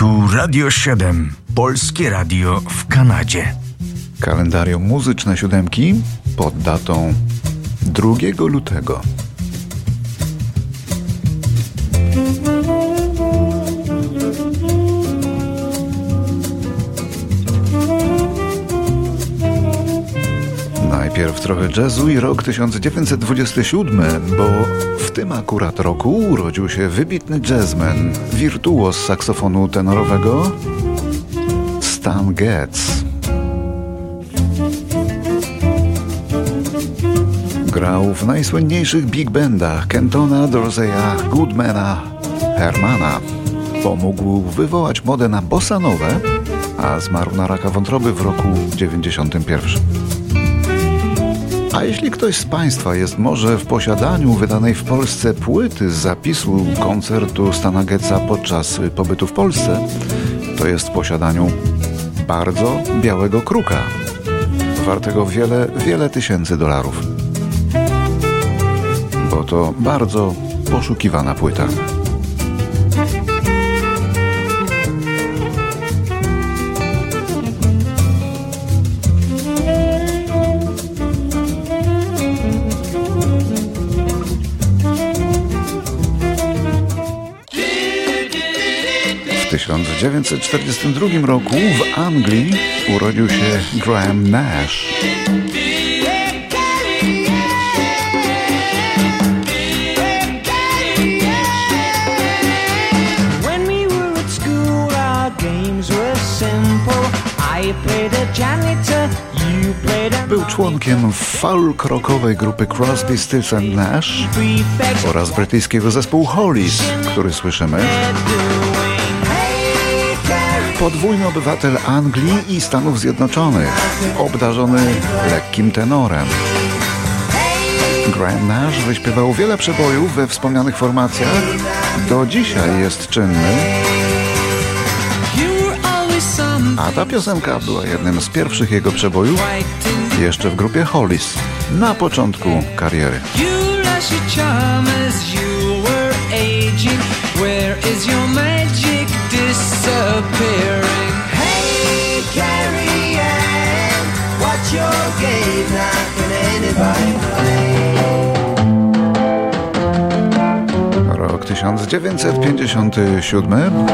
Tu Radio 7, polskie radio w Kanadzie. Kalendarium muzyczne siódemki pod datą 2 lutego. Najpierw trochę jazzu i rok 1927, bo w tym akurat roku urodził się wybitny jazzman, wirtuos saksofonu tenorowego Stan Getz. Grał w najsłynniejszych big bandach Kentona, Dorseya, Goodmana, Hermana. Pomógł wywołać modę na bossa nowe, a zmarł na raka wątroby w roku 91. A jeśli ktoś z Państwa jest może w posiadaniu wydanej w Polsce płyty z zapisu koncertu Stana Getza podczas pobytu w Polsce, to jest w posiadaniu bardzo białego kruka, wartego wiele, wiele tysięcy dolarów. Bo to bardzo poszukiwana płyta. 1942 roku w Anglii urodził się Graham Nash. Był członkiem folk rockowej grupy Crosby, Stills Nash oraz brytyjskiego zespołu Hollies, który słyszymy. Podwójny obywatel Anglii i Stanów Zjednoczonych, obdarzony lekkim tenorem. Graham Nash wyśpiewał wiele przebojów we wspomnianych formacjach. Do dzisiaj jest czynny, a ta piosenka była jednym z pierwszych jego przebojów jeszcze w grupie Hollies na początku kariery. 1957.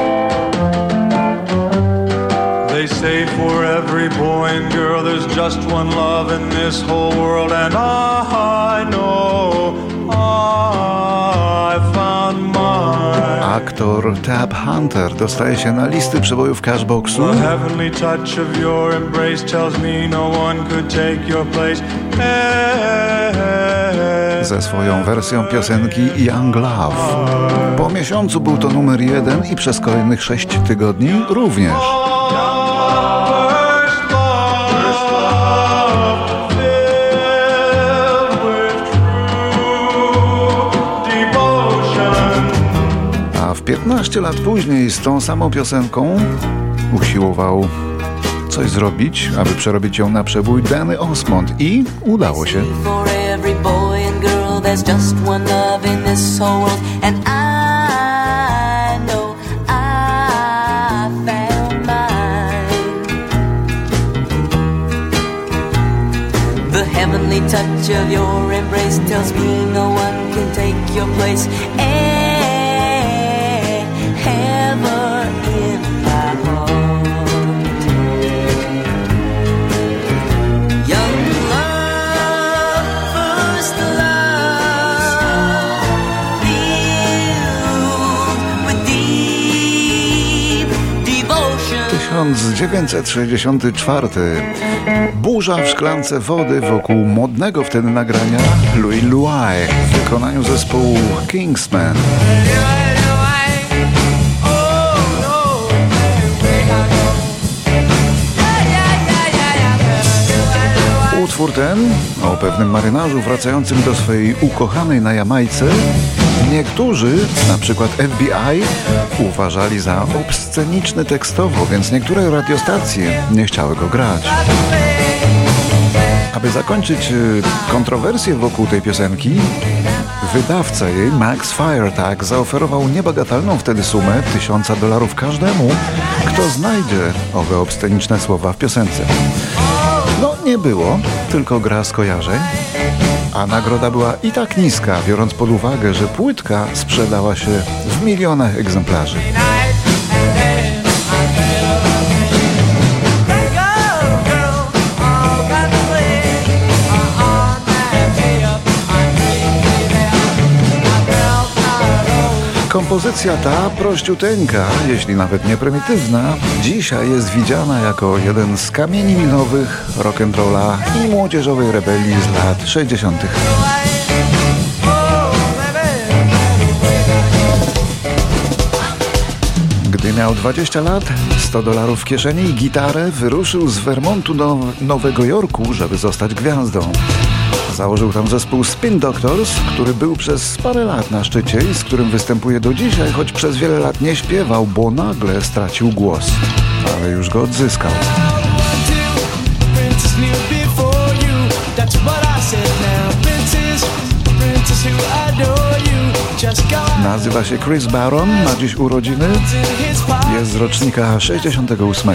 They say for every boy and girl there's just one love in this whole world, and I know I found mine. Aktor Tab Hunter dostaje się na listy przebojów Cashboxu. The heavenly touch of your embrace tells me no one could take your place. Hey, ze swoją wersją piosenki Young Love. Po miesiącu był to numer jeden i przez kolejnych sześć tygodni również. A w 15 lat później z tą samą piosenką usiłował coś zrobić, aby przerobić ją na przebój Danny Osmond i udało się. There's just one love in this whole world, and I know I found mine. The heavenly touch of your embrace tells me no one can take your place. Eh, 1964. Burza w szklance wody wokół modnego wtedy nagrania Louis Louis w wykonaniu zespołu Kingsman. Utwór ten o pewnym marynarzu wracającym do swojej ukochanej na Jamajce niektórzy, na przykład FBI, uważali za obsceniczny tekstowo, więc niektóre radiostacje nie chciały go grać. Aby zakończyć y, kontrowersję wokół tej piosenki, Wydawca jej, Max Firetag, zaoferował niebagatelną wtedy sumę tysiąca dolarów każdemu, kto znajdzie owe obsceniczne słowa w piosence. No, nie było, tylko gra skojarzeń, a nagroda była i tak niska, biorąc pod uwagę, że płytka sprzedała się w milionach egzemplarzy. Kompozycja ta prościuteńka, jeśli nawet nie prymitywna, dzisiaj jest widziana jako jeden z kamieni milowych rock'n'rolla i młodzieżowej rebelii z lat 60. Gdy miał 20 lat, 100 dolarów w kieszeni i gitarę, wyruszył z Vermontu do Nowego Jorku, żeby zostać gwiazdą. Założył tam zespół Spin Doctors, który był przez parę lat na szczycie i z którym występuje do dzisiaj, choć przez wiele lat nie śpiewał, bo nagle stracił głos. Ale już go odzyskał. Nazywa się Chris Baron, ma dziś urodziny, jest z rocznika 68.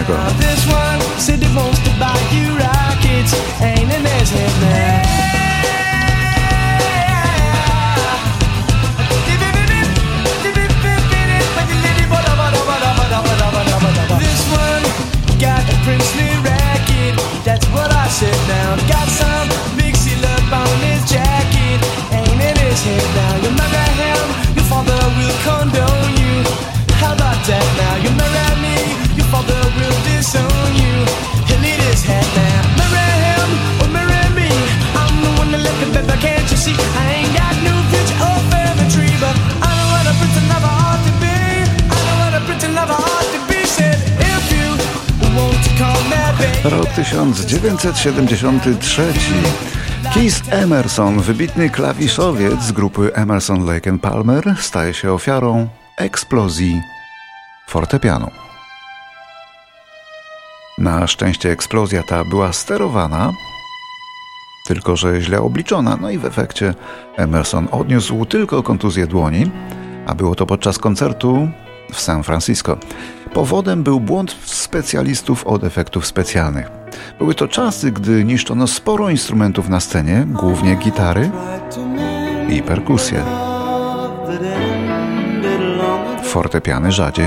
Rok 1973. Keith Emerson, wybitny klawiszowiec z grupy Emerson Lake and Palmer, staje się ofiarą eksplozji fortepianu. Na szczęście eksplozja ta była sterowana, tylko że źle obliczona, no i w efekcie Emerson odniósł tylko kontuzję dłoni, a było to podczas koncertu w San Francisco. Powodem był błąd specjalistów od efektów specjalnych. Były to czasy, gdy niszczono sporo instrumentów na scenie, głównie gitary i perkusje. Fortepiany rzadziej.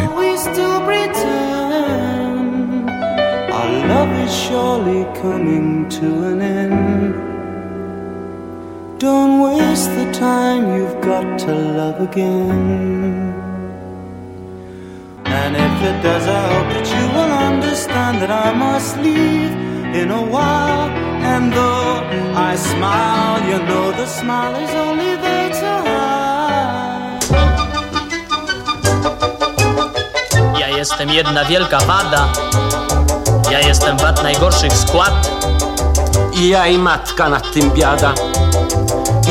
Don't waste the time you've got to love again. It does, I hope that you will understand that I must leave in a while. And though I smile, you know the smile is only there to hide. Ja jestem jedna wielka wada. Ja jestem wad najgorszych skład. I ja i matka nad tym biada.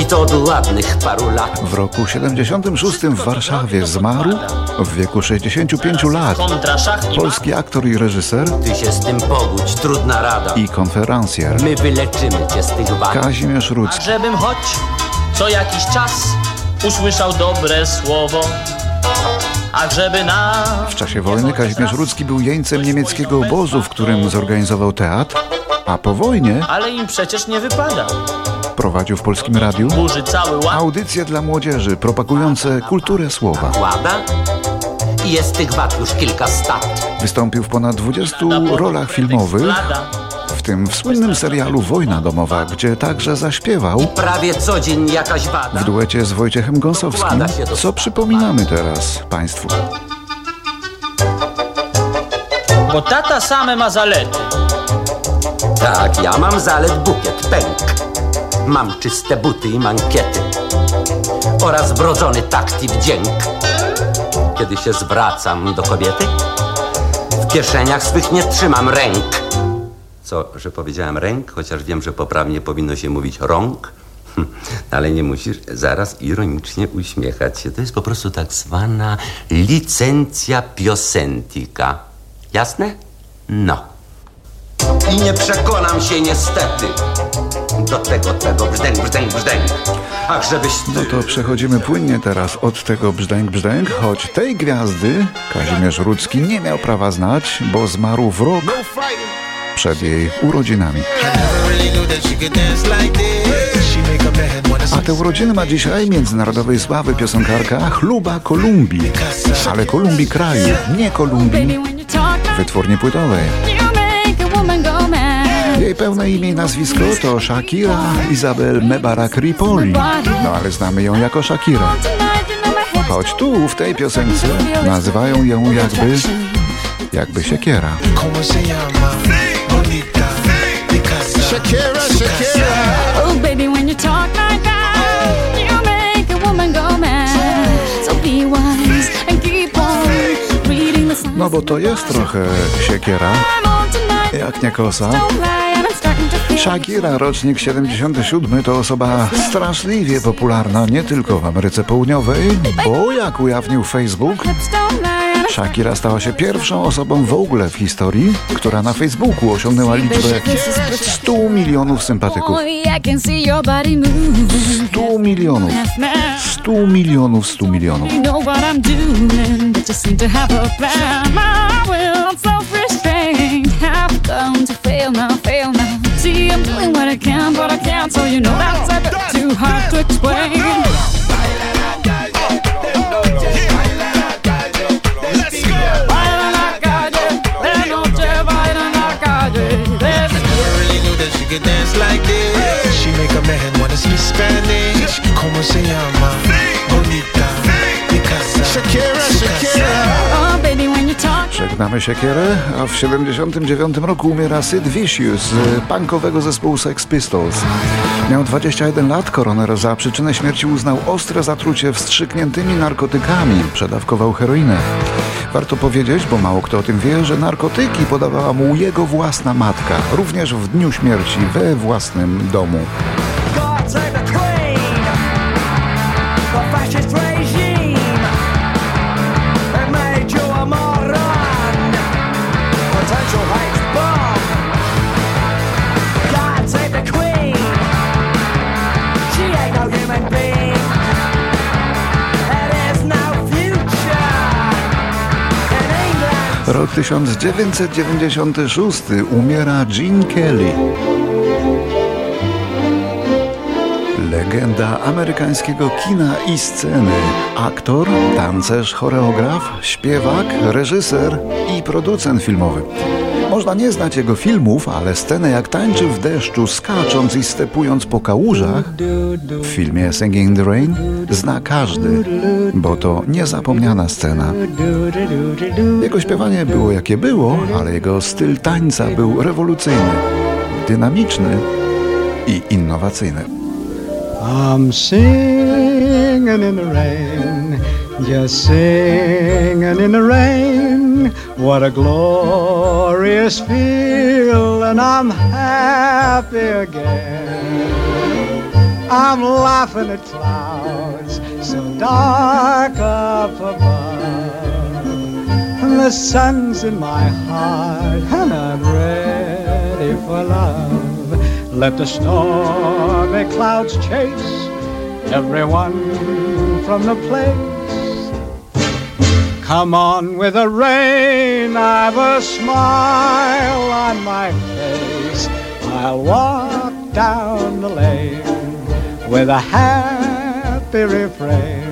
I to od ładnych paru lat. W roku 76 w Warszawie zmarł w wieku 65 lat polski aktor i reżyser Ty się z tym pogódź, trudna rada. i konferencjer My wyleczymy cię z tych wad. Kazimierz A Rudzki. żebym choć co jakiś czas usłyszał dobre słowo. A żeby na... W czasie wojny Kazimierz Rudzki był jeńcem niemieckiego obozu, w którym zorganizował teatr, a po wojnie Ale im przecież nie wypada. Prowadził w Polskim Radiu audycje dla młodzieży propagujące kulturę słowa. Jest tych wad już kilka stat. Wystąpił w ponad 20 rolach filmowych, w tym w słynnym serialu Wojna domowa, gdzie także zaśpiewał Prawie co dzień jakaś wada. w duecie z Wojciechem Gąsowskim, co przypominamy teraz Państwu. Bo tata same ma zalety. Tak, ja mam zalet bukiet, pęk. Mam czyste buty i mankiety. Oraz wrodzony takt i wdzięk. Kiedy się zwracam do kobiety, w kieszeniach swych nie trzymam ręk. Co, że powiedziałem ręk, chociaż wiem, że poprawnie powinno się mówić rąk. Hm, Ale nie musisz zaraz ironicznie uśmiechać się. To jest po prostu tak zwana licencja piosentika. Jasne? No. I nie przekonam się niestety do tego twego brzdęk, brzdęk, brzdęk. Ach, żebyś ty... No to przechodzimy płynnie teraz od tego brzdęk brzdęk, choć tej gwiazdy Kazimierz Rudzki nie miał prawa znać, bo zmarł w rok przed jej urodzinami. A te urodziny ma dzisiaj międzynarodowej sławy piosenkarka Chluba Kolumbii. Ale Kolumbii kraju, nie Kolumbii wytwórni płytowej. Jej pełne imię i nazwisko to Shakira Izabel Mebarak Ripoli. No ale znamy ją jako Shakira. Choć tu, w tej piosence, nazywają ją jakby, jakby siekiera. Shakira, Shakira. Oh, baby, when you talk like that, you make a woman go mad. So be wise and keep on reading the signs. No bo to jest trochę siekiera. Jak nie kosa. Shakira, rocznik 77, to osoba straszliwie popularna nie tylko w Ameryce Południowej, bo jak ujawnił Facebook, Shakira stała się pierwszą osobą w ogóle w historii, która na Facebooku osiągnęła liczbę 100 milionów sympatyków. Boy, I can see your body moving. 100 milionów. Half man. 100 milionów, 100 milionów. Have come to fail now, fail now. See, I'm doing what I can, but I can't, so you know that's a bit too hard to explain. Dance like this. She make a man wanna speak Spanish. Como se llama? Żegnamy siekierę, a w 79 roku umiera Sid Vicious z punkowego zespołu Sex Pistols. Miał 21 lat, koroner za przyczynę śmierci uznał ostre zatrucie wstrzykniętymi narkotykami, przedawkował heroinę. Warto powiedzieć, bo mało kto o tym wie, że narkotyki podawała mu jego własna matka, również w dniu śmierci we własnym domu. Rok 1996 umiera Gene Kelly. Legenda amerykańskiego kina i sceny. Aktor, tancerz, choreograf, śpiewak, reżyser i producent filmowy. Można nie znać jego filmów, ale scenę jak tańczy w deszczu, skacząc i stepując po kałużach w filmie Singing in the Rain zna każdy, bo to niezapomniana scena. Jego śpiewanie było jakie było, ale jego styl tańca był rewolucyjny, dynamiczny i innowacyjny. I'm singing in the rain, just singing in the rain. What a glorious feeling, I'm happy again. I'm laughing at clouds so dark up above. And the sun's in my heart, and I'm ready for love. Let the stormy clouds chase everyone from the place. Come on with the rain, I've a smile on my face. I'll walk down the lane with a happy refrain,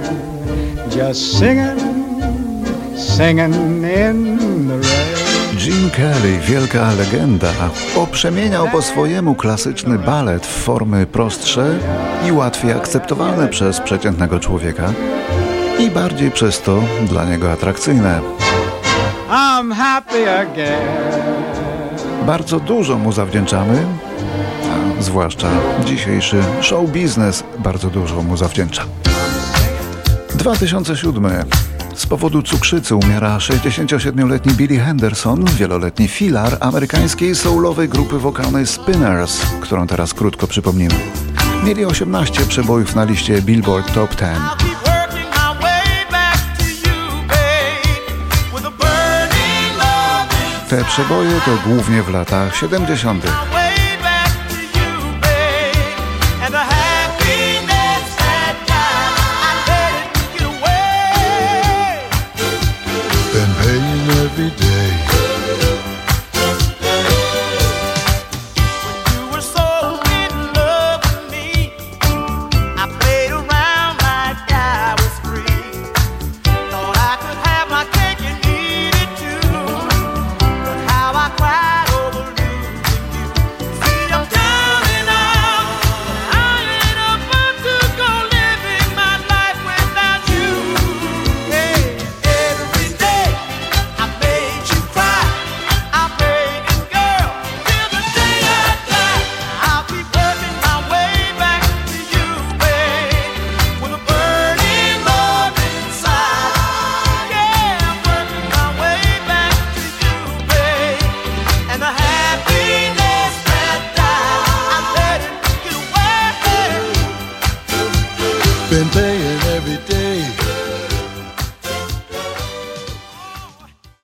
just singing, singing in the rain. Gene Kelly, wielka legenda, poprzemieniał po swojemu klasyczny balet w formy prostsze i łatwiej akceptowalne przez przeciętnego człowieka i bardziej przez to dla niego atrakcyjne. Bardzo dużo mu zawdzięczamy, a zwłaszcza dzisiejszy show biznes bardzo dużo mu zawdzięcza. 2007. Z powodu cukrzycy umiera 67-letni Billy Henderson, wieloletni filar amerykańskiej soulowej grupy wokalnej Spinners, którą teraz krótko przypomnimy. Mieli 18 przebojów na liście Billboard Top 10. Te przeboje to głównie w latach 70. inside.